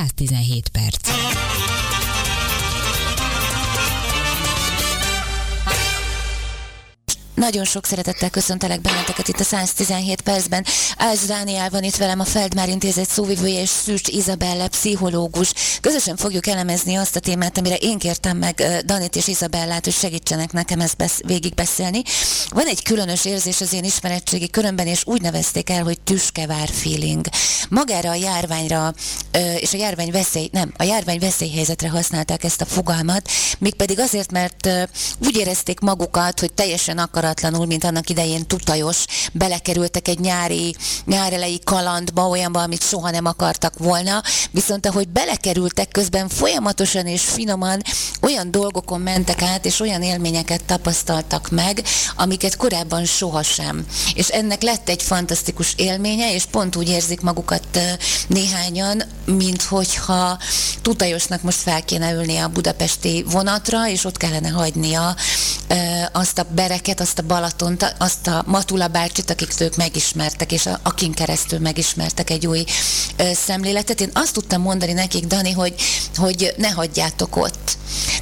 117 perc. Nagyon sok szeretettel köszöntelek benneteket itt a 117 percben. Ács Dániel van itt velem, a Feldmár Intézet szóvivője és Szűcs Izabella, pszichológus. Közösen fogjuk elemezni azt a témát, amire én kértem meg Danit és Izabellát, hogy segítsenek nekem ezt besz- végigbeszélni. Van egy különös érzés az én ismeretségi körömben, és úgy nevezték el, hogy tüskevár feeling. Magára a járványra és a járvány veszély, nem, a járvány veszélyhelyzetre használták ezt a fogalmat, mégpedig azért, mert úgy érezték magukat, hogy teljesen akarat akaratlanul, mint annak idején tutajos, belekerültek egy nyári, nyárelei kalandba, olyanba, amit soha nem akartak volna, viszont ahogy belekerültek közben folyamatosan és finoman olyan dolgokon mentek át, és olyan élményeket tapasztaltak meg, amiket korábban sohasem. És ennek lett egy fantasztikus élménye, és pont úgy érzik magukat néhányan, mint hogyha tutajosnak most fel kéne ülni a budapesti vonatra, és ott kellene hagynia azt a bereket, azt a Balatont, azt a Matula bácsit, akik ők megismertek, és a, akin keresztül megismertek egy új ö, szemléletet. Én azt tudtam mondani nekik, Dani, hogy, hogy ne hagyjátok ott.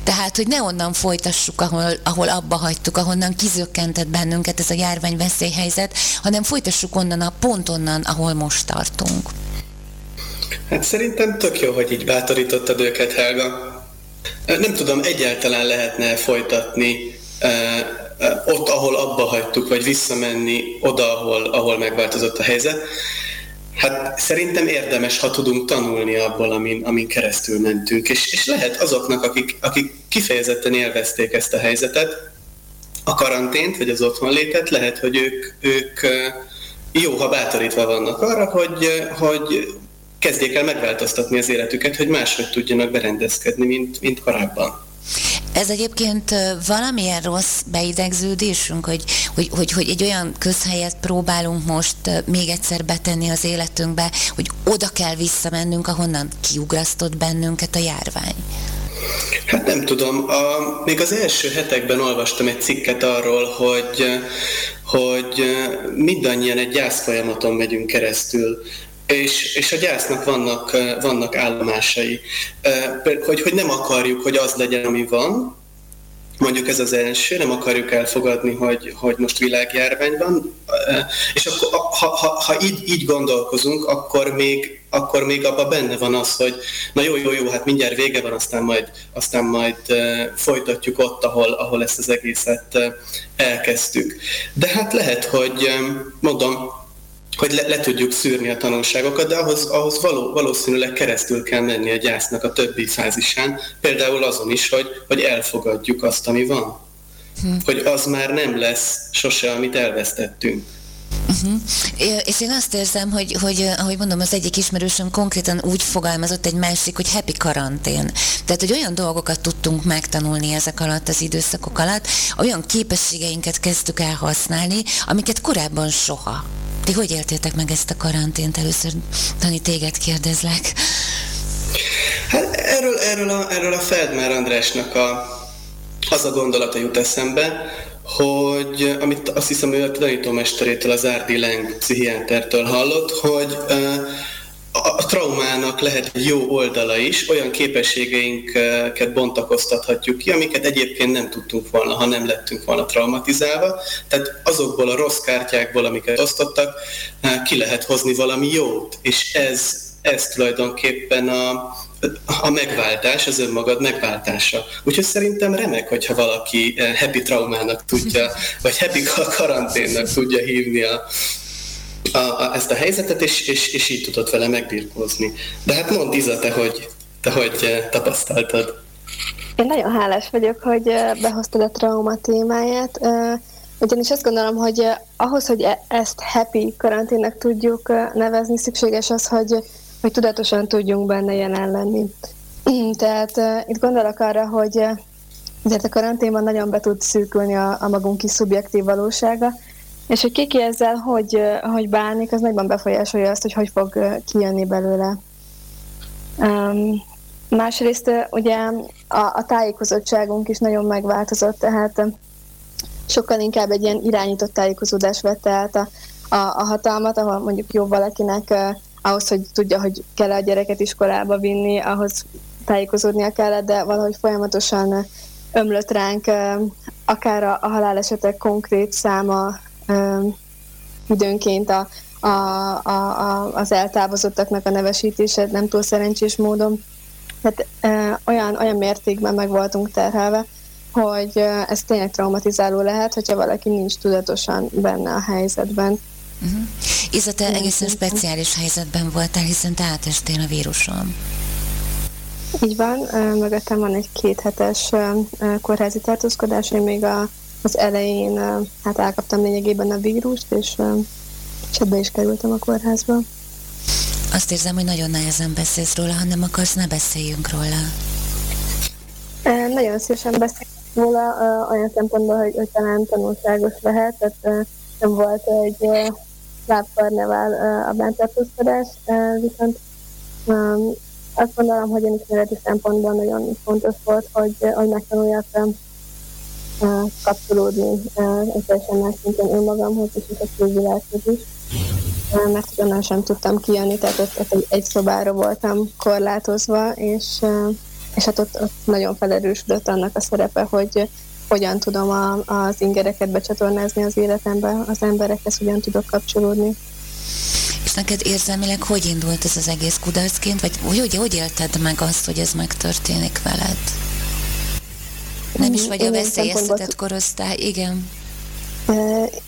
Tehát, hogy ne onnan folytassuk, ahol, ahol abba hagytuk, ahonnan kizökkentett bennünket ez a járvány veszélyhelyzet, hanem folytassuk onnan a pont onnan, ahol most tartunk. Hát szerintem tök jó, hogy így bátorítottad őket, Helga. Nem tudom, egyáltalán lehetne folytatni ott, ahol abba hagytuk, vagy visszamenni oda, ahol, ahol megváltozott a helyzet. Hát szerintem érdemes, ha tudunk tanulni abból, amin, amin keresztül mentünk. És, és lehet azoknak, akik, akik kifejezetten élvezték ezt a helyzetet, a karantént, vagy az otthonlétet, lehet, hogy ők, ők jó, ha bátorítva vannak arra, hogy, hogy kezdjék el megváltoztatni az életüket, hogy máshogy tudjanak berendezkedni, mint, mint korábban. Ez egyébként valamilyen rossz beidegződésünk, hogy, hogy, hogy, hogy egy olyan közhelyet próbálunk most még egyszer betenni az életünkbe, hogy oda kell visszamennünk, ahonnan kiugrasztott bennünket a járvány. Hát nem tudom. A, még az első hetekben olvastam egy cikket arról, hogy, hogy mindannyian egy gyászfolyamaton megyünk keresztül és, és a gyásznak vannak, vannak állomásai. Hogy, hogy nem akarjuk, hogy az legyen, ami van, mondjuk ez az első, nem akarjuk elfogadni, hogy, hogy most világjárvány van, és akkor, ha, ha, ha így, így gondolkozunk, akkor még, akkor még abban benne van az, hogy na jó, jó, jó, hát mindjárt vége van, aztán majd, aztán majd folytatjuk ott, ahol, ahol ezt az egészet elkezdtük. De hát lehet, hogy mondom, hogy le, le tudjuk szűrni a tanulságokat, de ahhoz, ahhoz való, valószínűleg keresztül kell menni a gyásznak a többi fázisán, például azon is, hogy, hogy elfogadjuk azt, ami van. Hm. Hogy az már nem lesz sose, amit elvesztettünk. Uh-huh. És én azt érzem, hogy, hogy, ahogy mondom, az egyik ismerősöm konkrétan úgy fogalmazott egy másik, hogy happy karantén. Tehát, hogy olyan dolgokat tudtunk megtanulni ezek alatt az időszakok alatt, olyan képességeinket kezdtük el használni, amiket korábban soha. Ti hogy éltétek meg ezt a karantént? Először, Tani, téged kérdezlek. Hát erről, erről, a, erről a Feldmár Andrásnak a, az a gondolata jut eszembe, hogy amit azt hiszem ő a tanítómesterétől, az Árdi Leng pszichiátertől hallott, hogy uh, a traumának lehet egy jó oldala is, olyan képességeinket bontakoztathatjuk ki, amiket egyébként nem tudtunk volna, ha nem lettünk volna traumatizálva. Tehát azokból a rossz kártyákból, amiket osztottak, ki lehet hozni valami jót, és ez, ez tulajdonképpen a, a megváltás, az önmagad megváltása. Úgyhogy szerintem remek, hogyha valaki happy traumának tudja, vagy happy karanténnak tudja hívni a, a, a, ezt a helyzetet, és, és, és így tudott vele megbirkózni. De hát mondd Iza, te hogy, te hogy eh, tapasztaltad? Én nagyon hálás vagyok, hogy eh, behoztad a trauma témáját, eh, ugyanis azt gondolom, hogy ahhoz, hogy e, ezt happy karanténnek tudjuk nevezni, szükséges az, hogy, hogy tudatosan tudjunk benne jelen lenni. Tehát itt gondolok arra, hogy ezért a karanténban nagyon be tud szűkülni a, a magunk kis szubjektív valósága, és hogy ki ezzel hogy, hogy bánik, az nagyban befolyásolja azt, hogy hogy fog kijönni belőle. Um, másrészt ugye a, a tájékozottságunk is nagyon megváltozott, tehát sokkal inkább egy ilyen irányított tájékozódás vette át a, a, a hatalmat, ahol mondjuk jó valakinek ahhoz, hogy tudja, hogy kell a gyereket iskolába vinni, ahhoz tájékozódnia kellett, de valahogy folyamatosan ömlött ránk akár a, a halálesetek konkrét száma időnként a, a, a, a, az eltávozottaknak a nevesítése nem túl szerencsés módon. Tehát e, olyan, olyan mértékben meg voltunk terhelve, hogy ez tényleg traumatizáló lehet, hogyha valaki nincs tudatosan benne a helyzetben. Uh-huh. Iza, te egészen speciális helyzetben voltál, hiszen te átestél a víruson. Így van, mögöttem van egy kéthetes kórházi tartózkodás, én még a, az elején hát elkaptam lényegében a vírust, és, és ebbe is kerültem a kórházba. Azt érzem, hogy nagyon nehezen beszélsz róla, ha nem akarsz, ne beszéljünk róla. Nagyon szívesen beszélünk róla, olyan szempontból, hogy, hogy talán tanulságos lehet, tehát nem volt egy lábkarnevál a bántartózkodás, viszont azt gondolom, hogy önismereti szempontból nagyon fontos volt, hogy, hogy megtanuljak kapcsolódni teljesen más szinten önmagamhoz és a külvilághoz is. Mert onnan sem tudtam kijönni, tehát ott, ott egy szobára voltam korlátozva, és, és hát ott, ott nagyon felerősödött annak a szerepe, hogy hogyan tudom a, az ingereket becsatornázni az életembe, az emberekhez hogyan tudok kapcsolódni. És neked érzelmileg hogy indult ez az egész kudarcként, vagy hogy, hogy, hogy élted meg azt, hogy ez megtörténik veled? Nem is vagy a veszélyeztetett korosztály, igen.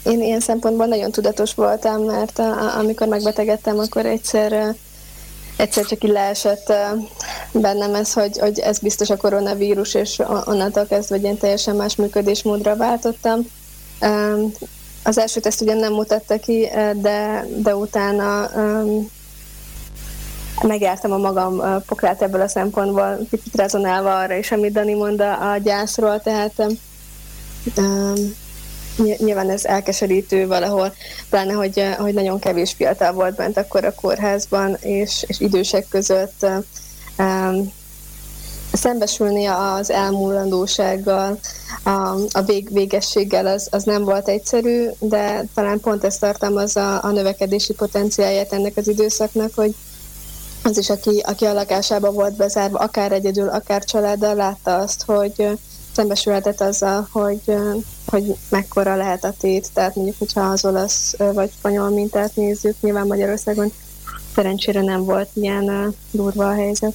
Én ilyen szempontból nagyon tudatos voltam, mert a, amikor megbetegedtem, akkor egyszer egyszer csak így leesett bennem ez, hogy, hogy ez biztos a koronavírus, és onnantól kezdve egy ilyen teljesen más működésmódra váltottam. Az első teszt ugyan nem mutatta ki, de, de utána megjártam a magam pokrát ebből a szempontból, picit rezonálva arra is, amit Dani mond a, a gyászról, tehát um, nyilván ez elkeserítő valahol, pláne, hogy, hogy nagyon kevés fiatal volt bent akkor a kórházban, és, és idősek között um, szembesülni az elmúlandósággal, a, a vég, végességgel az, az nem volt egyszerű, de talán pont ezt tartalmazza a növekedési potenciáját ennek az időszaknak, hogy az is, aki, aki a lakásába volt bezárva, akár egyedül, akár családdal, látta azt, hogy szembesülhetett azzal, hogy, hogy mekkora lehet a tét, tehát mondjuk, hogyha az olasz vagy spanyol mintát nézzük, nyilván Magyarországon szerencsére nem volt ilyen durva a helyzet.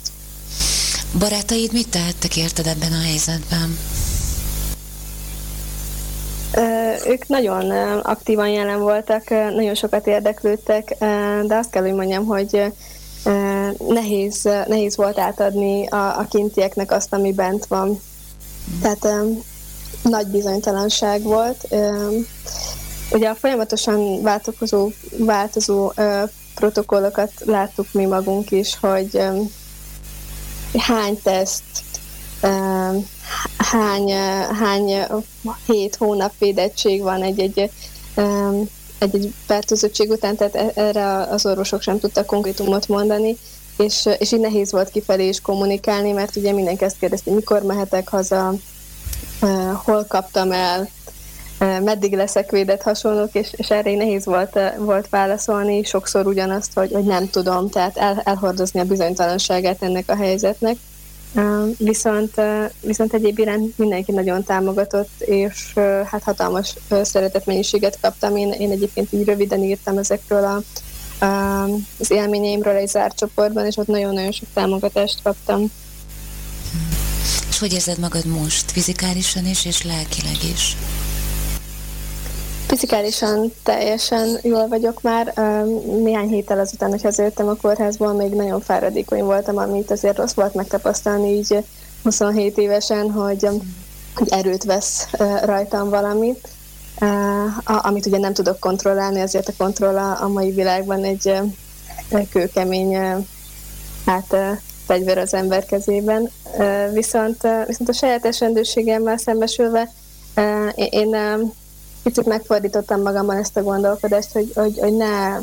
Barátaid mit tehettek érted ebben a helyzetben? Ők nagyon aktívan jelen voltak, nagyon sokat érdeklődtek, de azt kell, hogy mondjam, hogy nehéz, nehéz volt átadni a, a kintieknek azt, ami bent van. Tehát nagy bizonytalanság volt. Ugye a folyamatosan változó, változó protokollokat láttuk mi magunk is, hogy hány teszt, hány, hány hét hónap védettség van egy-egy egy-egy fertőzöttség után, tehát e-, erre az orvosok sem tudtak konkrétumot mondani, és, és így nehéz volt kifelé is kommunikálni, mert ugye mindenki ezt kérdezte, mikor mehetek haza, hol kaptam el, meddig leszek védett hasonlók, és, és erre nehéz volt, volt válaszolni, sokszor ugyanazt, hogy, hogy nem tudom, tehát el, elhordozni a bizonytalanságát ennek a helyzetnek. Viszont, viszont egyéb iránt mindenki nagyon támogatott, és hát hatalmas szeretetmennyiséget kaptam. Én, én egyébként így röviden írtam ezekről a, az élményeimről egy zárt csoportban, és ott nagyon-nagyon sok támogatást kaptam. És hogy érzed magad most, fizikálisan is, és lelkileg is? Fizikálisan teljesen jól vagyok már. Néhány héttel azután, hogy hazajöttem a kórházból, még nagyon fáradékony voltam, amit azért rossz volt megtapasztalni így 27 évesen, hogy, hogy erőt vesz rajtam valamit, amit ugye nem tudok kontrollálni, azért a kontroll a mai világban egy kőkemény hát, fegyver az ember kezében. Viszont, viszont a saját esendőségemmel szembesülve én picit megfordítottam magamban ezt a gondolkodást, hogy, hogy, hogy ne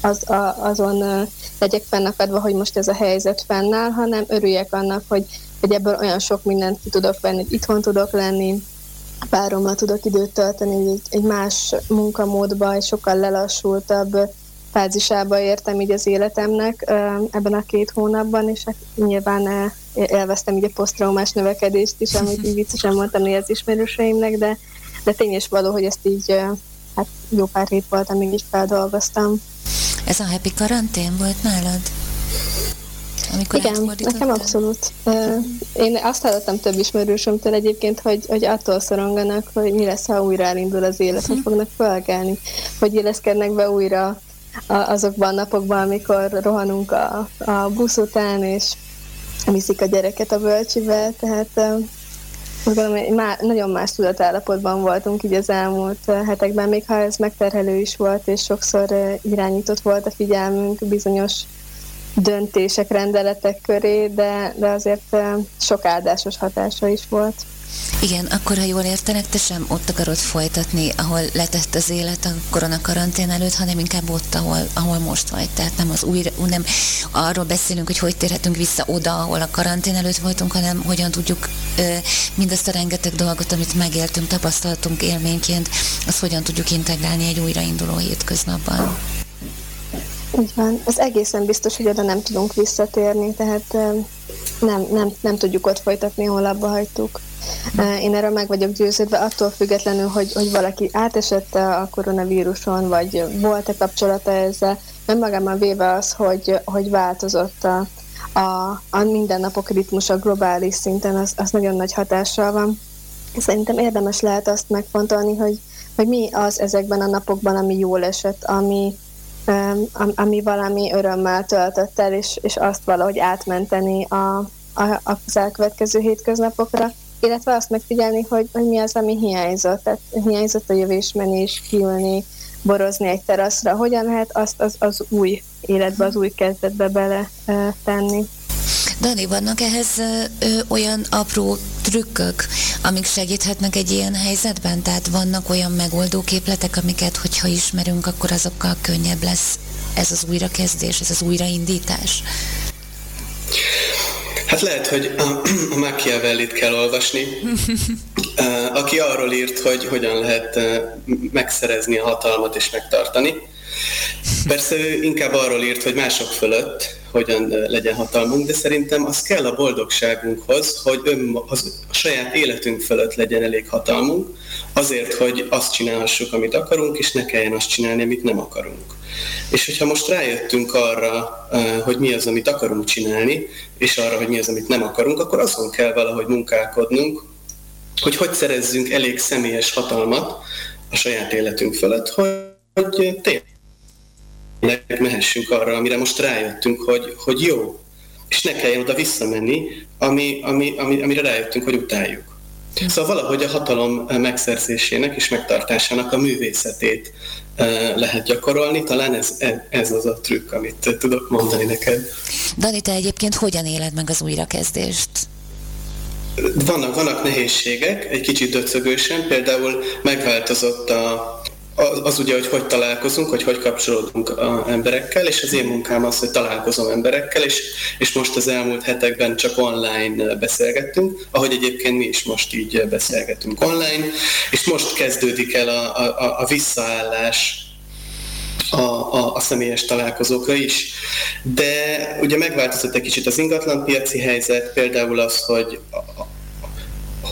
az, a, azon legyek fennakadva, hogy most ez a helyzet fennáll, hanem örüljek annak, hogy, hogy ebből olyan sok mindent ki tudok venni, hogy itthon tudok lenni, párommal tudok időt tölteni egy, egy más munkamódba, egy sokkal lelassultabb fázisába értem így az életemnek ebben a két hónapban, és hát nyilván élveztem így a posztraumás növekedést is, amit így viccesen mondtam az ismerőseimnek, de, de tény is való, hogy ezt így hát jó pár hét volt, amíg feldolgoztam. Ez a happy karantén volt nálad? Amikor Igen, nekem abszolút. Én azt hallottam több ismerősömtől egyébként, hogy, hogy attól szoronganak, hogy mi lesz, ha újra elindul az élet, hogy mhm. fognak felkelni, hogy illeszkednek be újra azokban a napokban, amikor rohanunk a, a busz után, és viszik a gyereket a bölcsibe, tehát gondolom, má, nagyon más tudatállapotban voltunk így az elmúlt hetekben, még ha ez megterhelő is volt, és sokszor irányított volt a figyelmünk bizonyos döntések, rendeletek köré, de, de azért sok áldásos hatása is volt. Igen, akkor ha jól értenek, te sem ott akarod folytatni, ahol letett az élet a koronakarantén előtt, hanem inkább ott, ahol, ahol most vagy. Tehát nem az újra, nem arról beszélünk, hogy hogy térhetünk vissza oda, ahol a karantén előtt voltunk, hanem hogyan tudjuk ö, mindazt a rengeteg dolgot, amit megéltünk, tapasztaltunk élményként, azt hogyan tudjuk integrálni egy újrainduló hétköznapban. Így van. Az egészen biztos, hogy oda nem tudunk visszatérni, tehát nem, nem, nem tudjuk ott folytatni, ahol abba hagytuk. Én erről meg vagyok győződve, attól függetlenül, hogy, hogy valaki átesett a koronavíruson, vagy volt-e kapcsolata ezzel, nem magában véve az, hogy, hogy változott a, a, a mindennapok ritmusa globális szinten, az, az nagyon nagy hatással van. Szerintem érdemes lehet azt megfontolni, hogy, hogy mi az ezekben a napokban, ami jól esett, ami, ami valami örömmel töltött el, és, és azt valahogy átmenteni a, a, az elkövetkező hétköznapokra, illetve azt megfigyelni, hogy, hogy mi az, ami hiányzott. Tehát hiányzott a jövésmenés, kiülni, borozni egy teraszra. Hogyan lehet azt az, az új életbe, az új kezdetbe bele tenni? Dani, vannak ehhez ö, olyan apró trükkök, amik segíthetnek egy ilyen helyzetben? Tehát vannak olyan megoldó képletek, amiket, hogyha ismerünk, akkor azokkal könnyebb lesz ez az újrakezdés, ez az újraindítás? Hát lehet, hogy a, a Machiavellit kell olvasni, aki arról írt, hogy hogyan lehet megszerezni a hatalmat és megtartani. Persze ő inkább arról írt, hogy mások fölött hogyan legyen hatalmunk, de szerintem az kell a boldogságunkhoz, hogy ön, az, a saját életünk fölött legyen elég hatalmunk, azért, hogy azt csinálhassuk, amit akarunk, és ne kelljen azt csinálni, amit nem akarunk. És hogyha most rájöttünk arra, hogy mi az, amit akarunk csinálni, és arra, hogy mi az, amit nem akarunk, akkor azon kell valahogy munkálkodnunk, hogy hogy szerezzünk elég személyes hatalmat a saját életünk fölött, hogy, hogy tényleg mehessünk arra, amire most rájöttünk, hogy, hogy jó, és ne kelljen oda visszamenni, ami, ami, ami, amire rájöttünk, hogy utáljuk. Szóval valahogy a hatalom megszerzésének és megtartásának a művészetét lehet gyakorolni. Talán ez, ez az a trükk, amit tudok mondani neked. Dani, te egyébként hogyan éled meg az újrakezdést? Vannak, vannak nehézségek, egy kicsit döcögősen, például megváltozott a, az, ugye, hogy hogy találkozunk, hogy hogy kapcsolódunk a emberekkel, és az én munkám az, hogy találkozom emberekkel, és, és most az elmúlt hetekben csak online beszélgettünk, ahogy egyébként mi is most így beszélgetünk online, és most kezdődik el a, a, a visszaállás a, a, a személyes találkozókra is. De ugye megváltozott egy kicsit az ingatlanpiaci helyzet, például az, hogy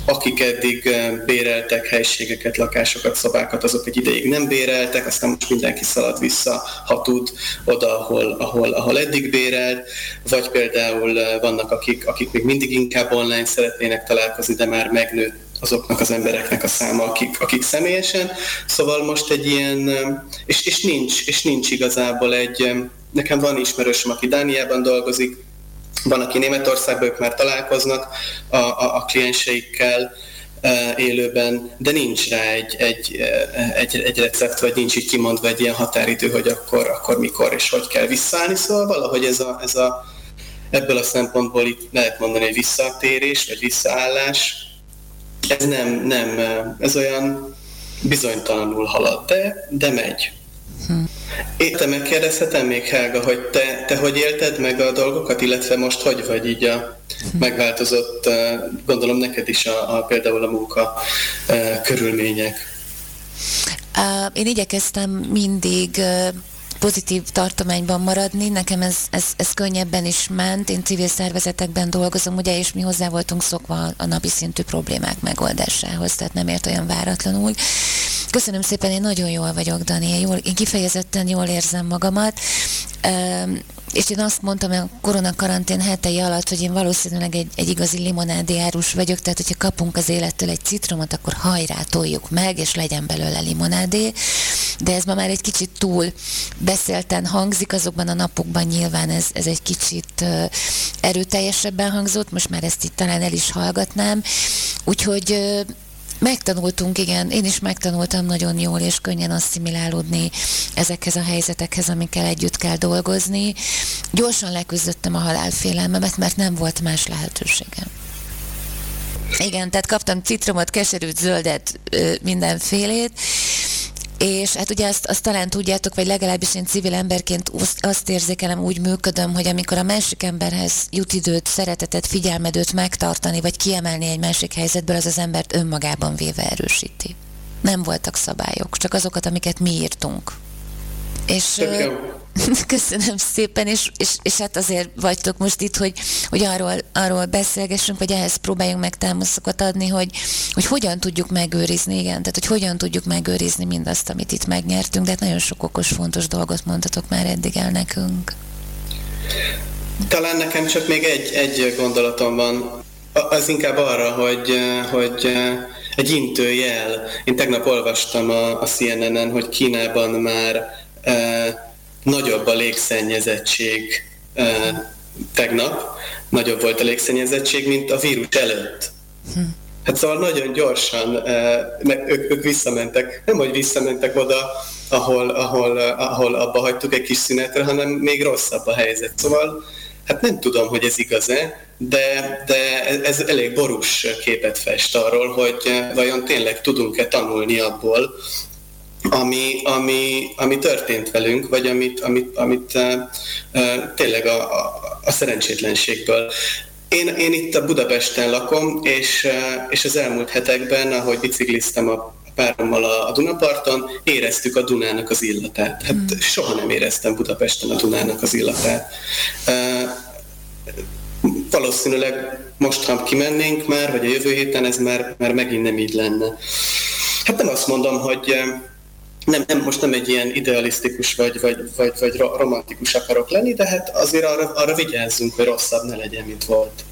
akik eddig eh, béreltek helységeket, lakásokat, szobákat, azok egy ideig nem béreltek, aztán most mindenki szalad vissza, ha tud, oda, ahol, ahol, ahol eddig bérelt, vagy például eh, vannak, akik, akik még mindig inkább online szeretnének találkozni, de már megnőtt azoknak az embereknek a száma, akik, akik személyesen. Szóval most egy ilyen, eh, és, és, nincs, és nincs igazából egy, nekem van ismerősöm, aki Dániában dolgozik, van, aki Németországban, ők már találkoznak a, a, a klienseikkel e, élőben, de nincs rá egy, egy, e, egy, egy recept, vagy nincs így kimondva egy ilyen határidő, hogy akkor, akkor mikor és hogy kell visszaállni. Szóval valahogy ez a, ez a, ebből a szempontból itt lehet mondani, hogy visszatérés, vagy visszaállás, ez nem, nem, ez olyan bizonytalanul halad, de, de megy. Én te megkérdezhetem még, Helga, hogy te, te hogy élted meg a dolgokat, illetve most hogy vagy így a megváltozott, gondolom neked is a, a például a munka a körülmények? Én igyekeztem mindig pozitív tartományban maradni. Nekem ez, ez, ez könnyebben is ment. Én civil szervezetekben dolgozom, ugye, és mi hozzá voltunk szokva a napi szintű problémák megoldásához, tehát nem ért olyan váratlanul. Köszönöm szépen, én nagyon jól vagyok, Dani, én, jól, én kifejezetten jól érzem magamat és én azt mondtam a korona karantén hetei alatt, hogy én valószínűleg egy, egy igazi limonádi árus vagyok, tehát hogyha kapunk az élettől egy citromot, akkor hajrá toljuk meg, és legyen belőle limonádé. De ez ma már egy kicsit túl beszélten hangzik, azokban a napokban nyilván ez, ez egy kicsit erőteljesebben hangzott, most már ezt itt talán el is hallgatnám. Úgyhogy Megtanultunk, igen, én is megtanultam nagyon jól és könnyen asszimilálódni ezekhez a helyzetekhez, amikkel együtt kell dolgozni. Gyorsan leküzdöttem a halálfélelmemet, mert nem volt más lehetőségem. Igen, tehát kaptam citromot, keserűt, zöldet, mindenfélét, és hát ugye azt, azt talán tudjátok, vagy legalábbis én civil emberként azt érzékelem, úgy működöm, hogy amikor a másik emberhez jut időt, szeretetet, figyelmedőt megtartani, vagy kiemelni egy másik helyzetből, az az embert önmagában véve erősíti. Nem voltak szabályok, csak azokat, amiket mi írtunk. És, Köszönöm szépen, és, és, és hát azért vagytok most itt, hogy, hogy arról, arról beszélgessünk, vagy ehhez próbáljunk meg támaszokat adni, hogy, hogy hogyan tudjuk megőrizni, igen, tehát hogy hogyan tudjuk megőrizni mindazt, amit itt megnyertünk, de hát nagyon sok okos, fontos dolgot mondtatok már eddig el nekünk. Talán nekem csak még egy, egy gondolatom van, az inkább arra, hogy, hogy egy intőjel. Én tegnap olvastam a, a CNN-en, hogy Kínában már nagyobb a légszennyezettség tegnap, nagyobb volt a légszennyezettség, mint a vírus előtt. Hm. Hát szóval nagyon gyorsan ők, ők visszamentek, nem hogy visszamentek oda, ahol, ahol, ahol abba hagytuk egy kis szünetre, hanem még rosszabb a helyzet. Szóval hát nem tudom, hogy ez igaz-e, de, de ez elég borús képet fest arról, hogy vajon tényleg tudunk-e tanulni abból, ami, ami, ami történt velünk, vagy amit, amit, amit uh, uh, tényleg a, a, a szerencsétlenségből. Én, én itt a Budapesten lakom, és, uh, és az elmúlt hetekben, ahogy bicikliztem a párommal a, a Dunaparton, éreztük a Dunának az illatát. Hát mm. soha nem éreztem Budapesten a Dunának az illatát. Uh, valószínűleg most, ha kimennénk már, vagy a jövő héten, ez már, már megint nem így lenne. Hát nem azt mondom, hogy nem, nem, most nem egy ilyen idealisztikus vagy, vagy, vagy, vagy romantikus akarok lenni, de hát azért arra, arra vigyázzunk, hogy rosszabb ne legyen, mint volt.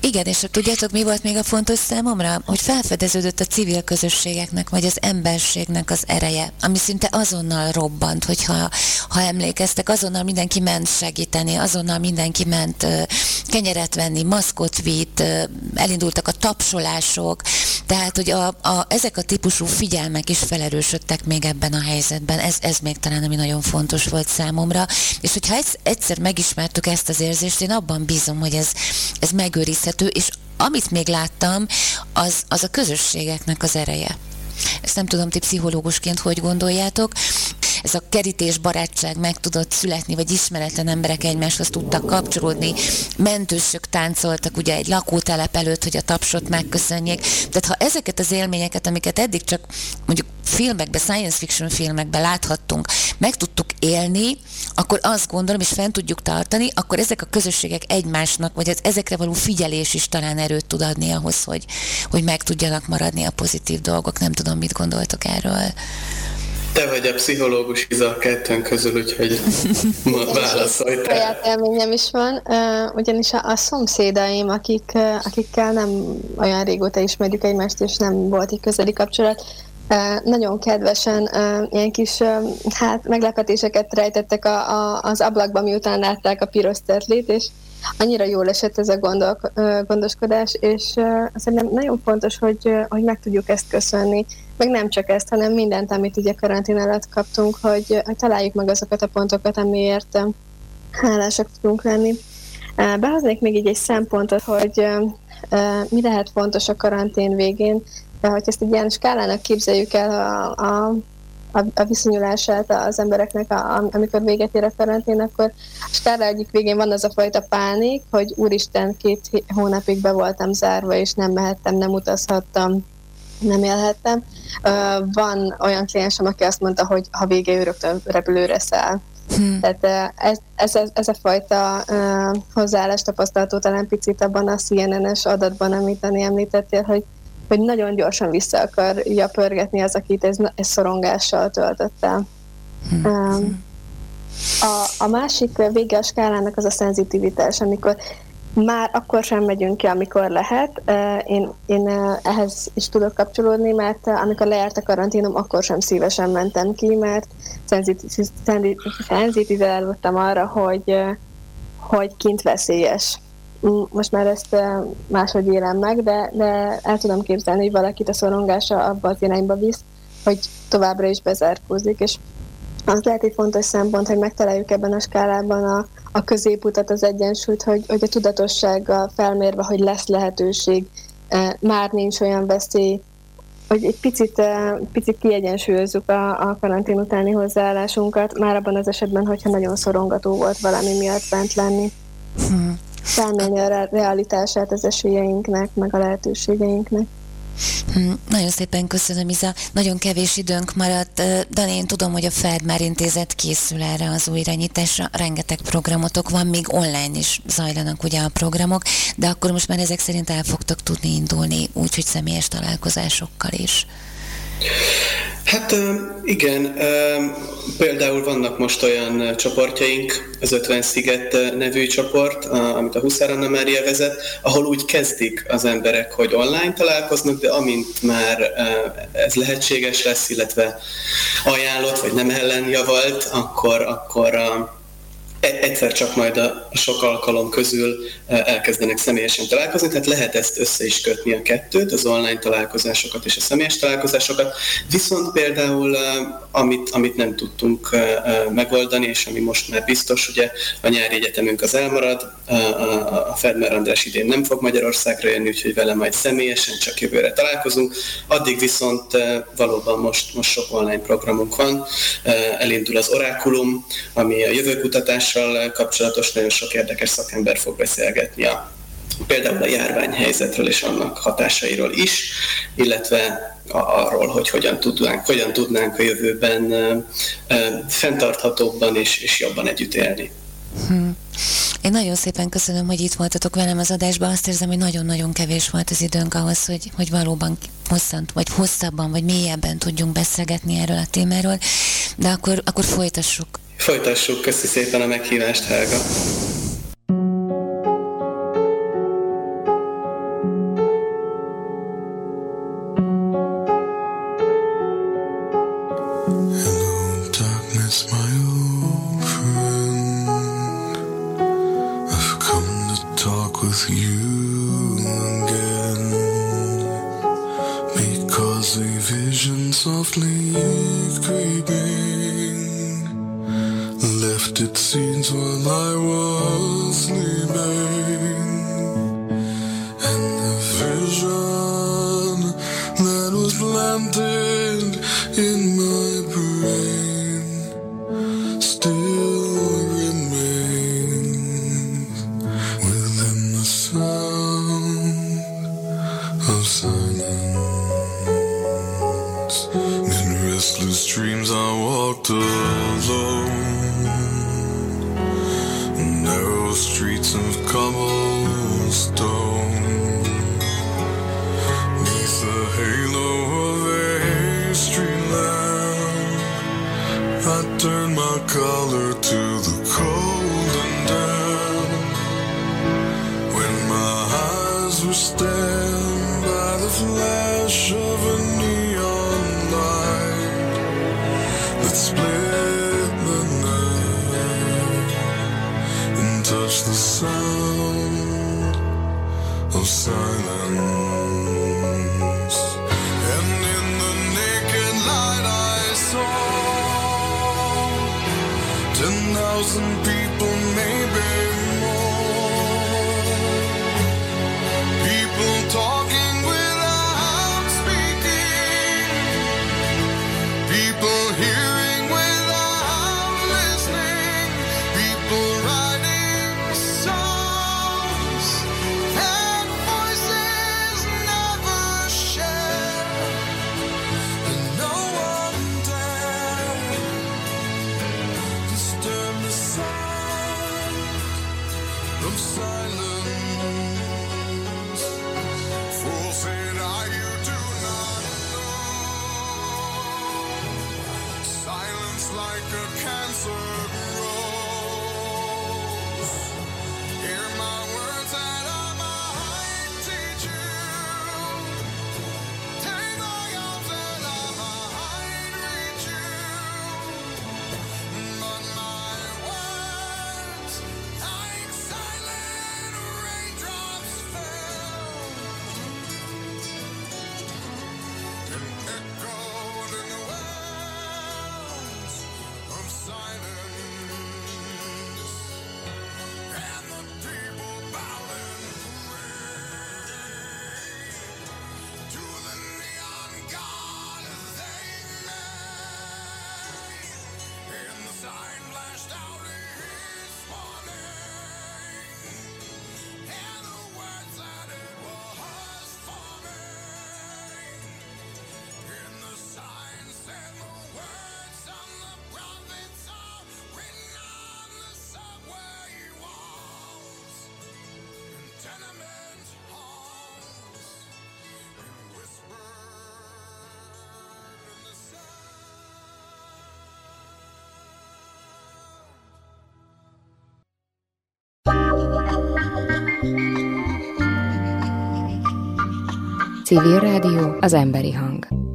Igen, és tudjátok, mi volt még a fontos számomra? Hogy felfedeződött a civil közösségeknek, vagy az emberségnek az ereje, ami szinte azonnal robbant, hogyha ha emlékeztek, azonnal mindenki ment segíteni, azonnal mindenki ment uh, kenyeret venni, maszkot vitt, elindultak a tapsolások, tehát, hogy a, a, ezek a típusú figyelmek is felerősödtek még ebben a helyzetben. Ez, ez még talán ami nagyon fontos volt számomra. És hogyha egyszer megismertük ezt az érzést, én abban bízom, hogy ez, ez megőrizhető, és amit még láttam, az, az a közösségeknek az ereje. Ezt nem tudom, ti pszichológusként hogy gondoljátok. Ez a kerítés barátság meg tudott születni, vagy ismeretlen emberek egymáshoz tudtak kapcsolódni. Mentősök táncoltak ugye egy lakótelep előtt, hogy a tapsot megköszönjék. Tehát ha ezeket az élményeket, amiket eddig csak mondjuk filmekben, science fiction filmekben láthattunk, meg tudtuk élni, akkor azt gondolom, és fent tudjuk tartani, akkor ezek a közösségek egymásnak, vagy az ezekre való figyelés is talán erőt tud adni ahhoz, hogy, hogy meg tudjanak maradni a pozitív dolgok. Nem tudom, mit gondoltok erről. Te vagy a pszichológus Iza a kettőn közül, úgyhogy válaszolj te. Saját élményem is van, ugyanis a, a szomszédaim, akik, akikkel nem olyan régóta ismerjük egymást, és nem volt egy közeli kapcsolat, nagyon kedvesen ilyen kis hát, meglepetéseket rejtettek a, a, az ablakba, miután látták a piros tertlét, és annyira jól esett ez a gondol, gondoskodás, és szerintem nagyon fontos, hogy, hogy meg tudjuk ezt köszönni. Meg nem csak ezt, hanem mindent, amit ugye karantén alatt kaptunk, hogy, hogy találjuk meg azokat a pontokat, amiért hálásak tudunk lenni. Behoznék még így egy szempontot, hogy mi lehet fontos a karantén végén, de hogy ezt egy ilyen skálának képzeljük el a, a, a, a viszonyulását az embereknek, a, amikor véget ér a karantén, akkor a skála egyik végén van az a fajta pánik, hogy úristen, két hónapig be voltam zárva, és nem mehettem, nem utazhattam, nem élhettem. Van olyan kliensem, aki azt mondta, hogy ha vége ő rögtön repülőre száll. Hmm. Tehát ez, ez, ez, ez a fajta uh, hozzáállás tapasztalható talán picit abban a CNN-es adatban, amit Dani említettél, hogy, hogy nagyon gyorsan vissza akarja pörgetni az, akit ez, ez szorongással töltött el. Hmm. A, a másik vége a skálának az a szenzitivitás, amikor már akkor sem megyünk ki, amikor lehet. Én, én ehhez is tudok kapcsolódni, mert amikor lejárt a karanténom, akkor sem szívesen mentem ki, mert szenzitível voltam arra, hogy, hogy kint veszélyes. Most már ezt máshogy élem meg, de, de el tudom képzelni, hogy valakit a szorongása abba az irányba visz, hogy továbbra is bezárkózik, és az lehet egy fontos szempont, hogy megtaláljuk ebben a skálában a, a középutat, az egyensúlyt, hogy, hogy a tudatossággal felmérve, hogy lesz lehetőség, e, már nincs olyan veszély, hogy egy picit, e, picit kiegyensúlyozzuk a, a karantén utáni hozzáállásunkat, már abban az esetben, hogyha nagyon szorongató volt valami miatt bent lenni. Hmm. Felmérni a realitását az esélyeinknek, meg a lehetőségeinknek. Hm, nagyon szépen köszönöm, Iza. Nagyon kevés időnk maradt. Dani, én tudom, hogy a Feldmár Intézet készül erre az újranyitásra. Rengeteg programotok van, még online is zajlanak ugye a programok, de akkor most már ezek szerint el fogtok tudni indulni, úgyhogy személyes találkozásokkal is. Hát igen, például vannak most olyan csoportjaink, az 50 Sziget nevű csoport, amit a Huszár Anna Mária vezet, ahol úgy kezdik az emberek, hogy online találkoznak, de amint már ez lehetséges lesz, illetve ajánlott vagy nem ellenjavalt, akkor, akkor egyszer csak majd a sok alkalom közül e, elkezdenek személyesen találkozni, tehát lehet ezt össze is kötni a kettőt, az online találkozásokat és a személyes találkozásokat, viszont például e, amit, amit nem tudtunk megoldani, és ami most már biztos, ugye a nyári egyetemünk az elmarad, a Fedmer András idén nem fog Magyarországra jönni, úgyhogy vele majd személyesen csak jövőre találkozunk, addig viszont valóban most, most sok online programunk van, elindul az Orákulum, ami a jövőkutatás kutatással kapcsolatos nagyon sok érdekes szakember fog beszélgetni a például a járványhelyzetről és annak hatásairól is, illetve arról, hogy hogyan tudnánk, hogyan tudnánk a jövőben fenntarthatóbban és, és jobban együtt élni. Hmm. Én nagyon szépen köszönöm, hogy itt voltatok velem az adásban. Azt érzem, hogy nagyon-nagyon kevés volt az időnk ahhoz, hogy, hogy valóban hosszant, vagy hosszabban, vagy mélyebben tudjunk beszélgetni erről a témáról. De akkor, akkor folytassuk. Folytassuk, köszi szépen a meghívást, Helga. landed in my brain. the sound of silence. Civil Rádió, az emberi hang.